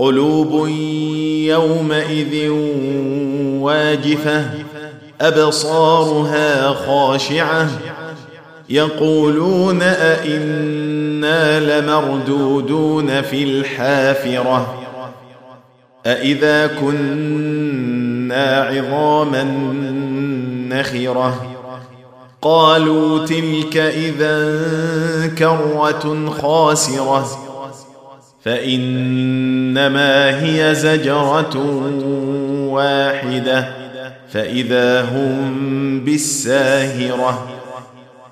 قلوب يومئذ واجفة أبصارها خاشعة. يقولون أئنا لمردودون في الحافرة أإذا كنا عظاما نخرة. قالوا تلك إذا كرة خاسرة. فإنما هي زجرة واحدة فإذا هم بالساهرة.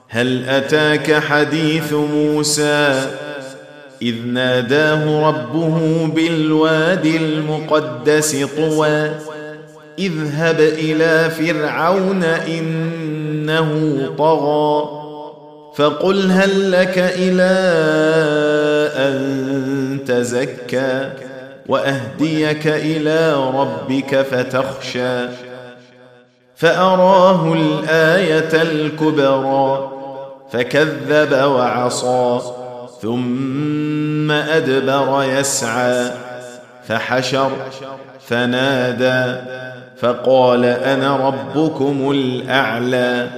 هل أتاك حديث موسى؟ إذ ناداه ربه بالواد المقدس طوى. اذهب إلى فرعون إنه طغى فقل هل لك إلى أن تزكى وأهديك إلى ربك فتخشى فأراه الآية الكبرى فكذب وعصى ثم أدبر يسعى فحشر فنادى فقال أنا ربكم الأعلى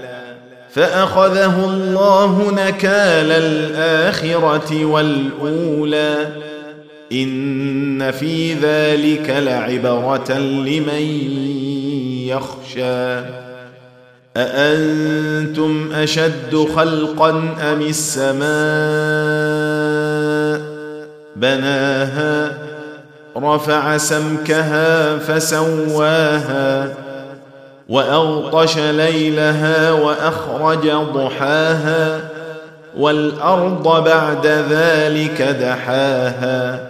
فأخذه الله نكال الآخرة والأولى إن في ذلك لعبرة لمن يخشى. أأنتم أشد خلقا أم السماء؟ بناها رفع سمكها فسواها وأغطش ليلها وأخرج ضحاها والأرض بعد ذلك دحاها.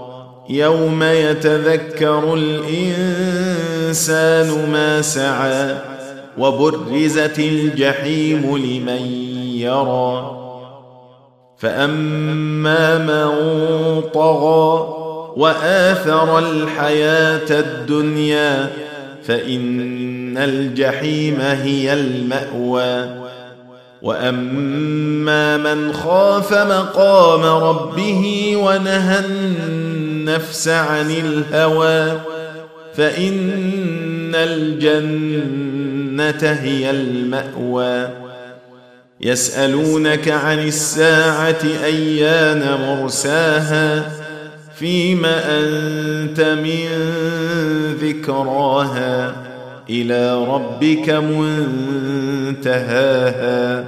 يوم يتذكر الإنسان ما سعى وبرزت الجحيم لمن يرى. فأما من طغى وآثر الحياة الدنيا فإن الجحيم هي المأوى. وأما من خاف مقام ربه ونهى النفس عن الهوى فإن الجنة هي المأوى. يسألونك عن الساعة أيان مرساها فيم أنت من ذكراها؟ إلى ربك منتهاها.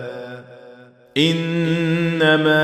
إنما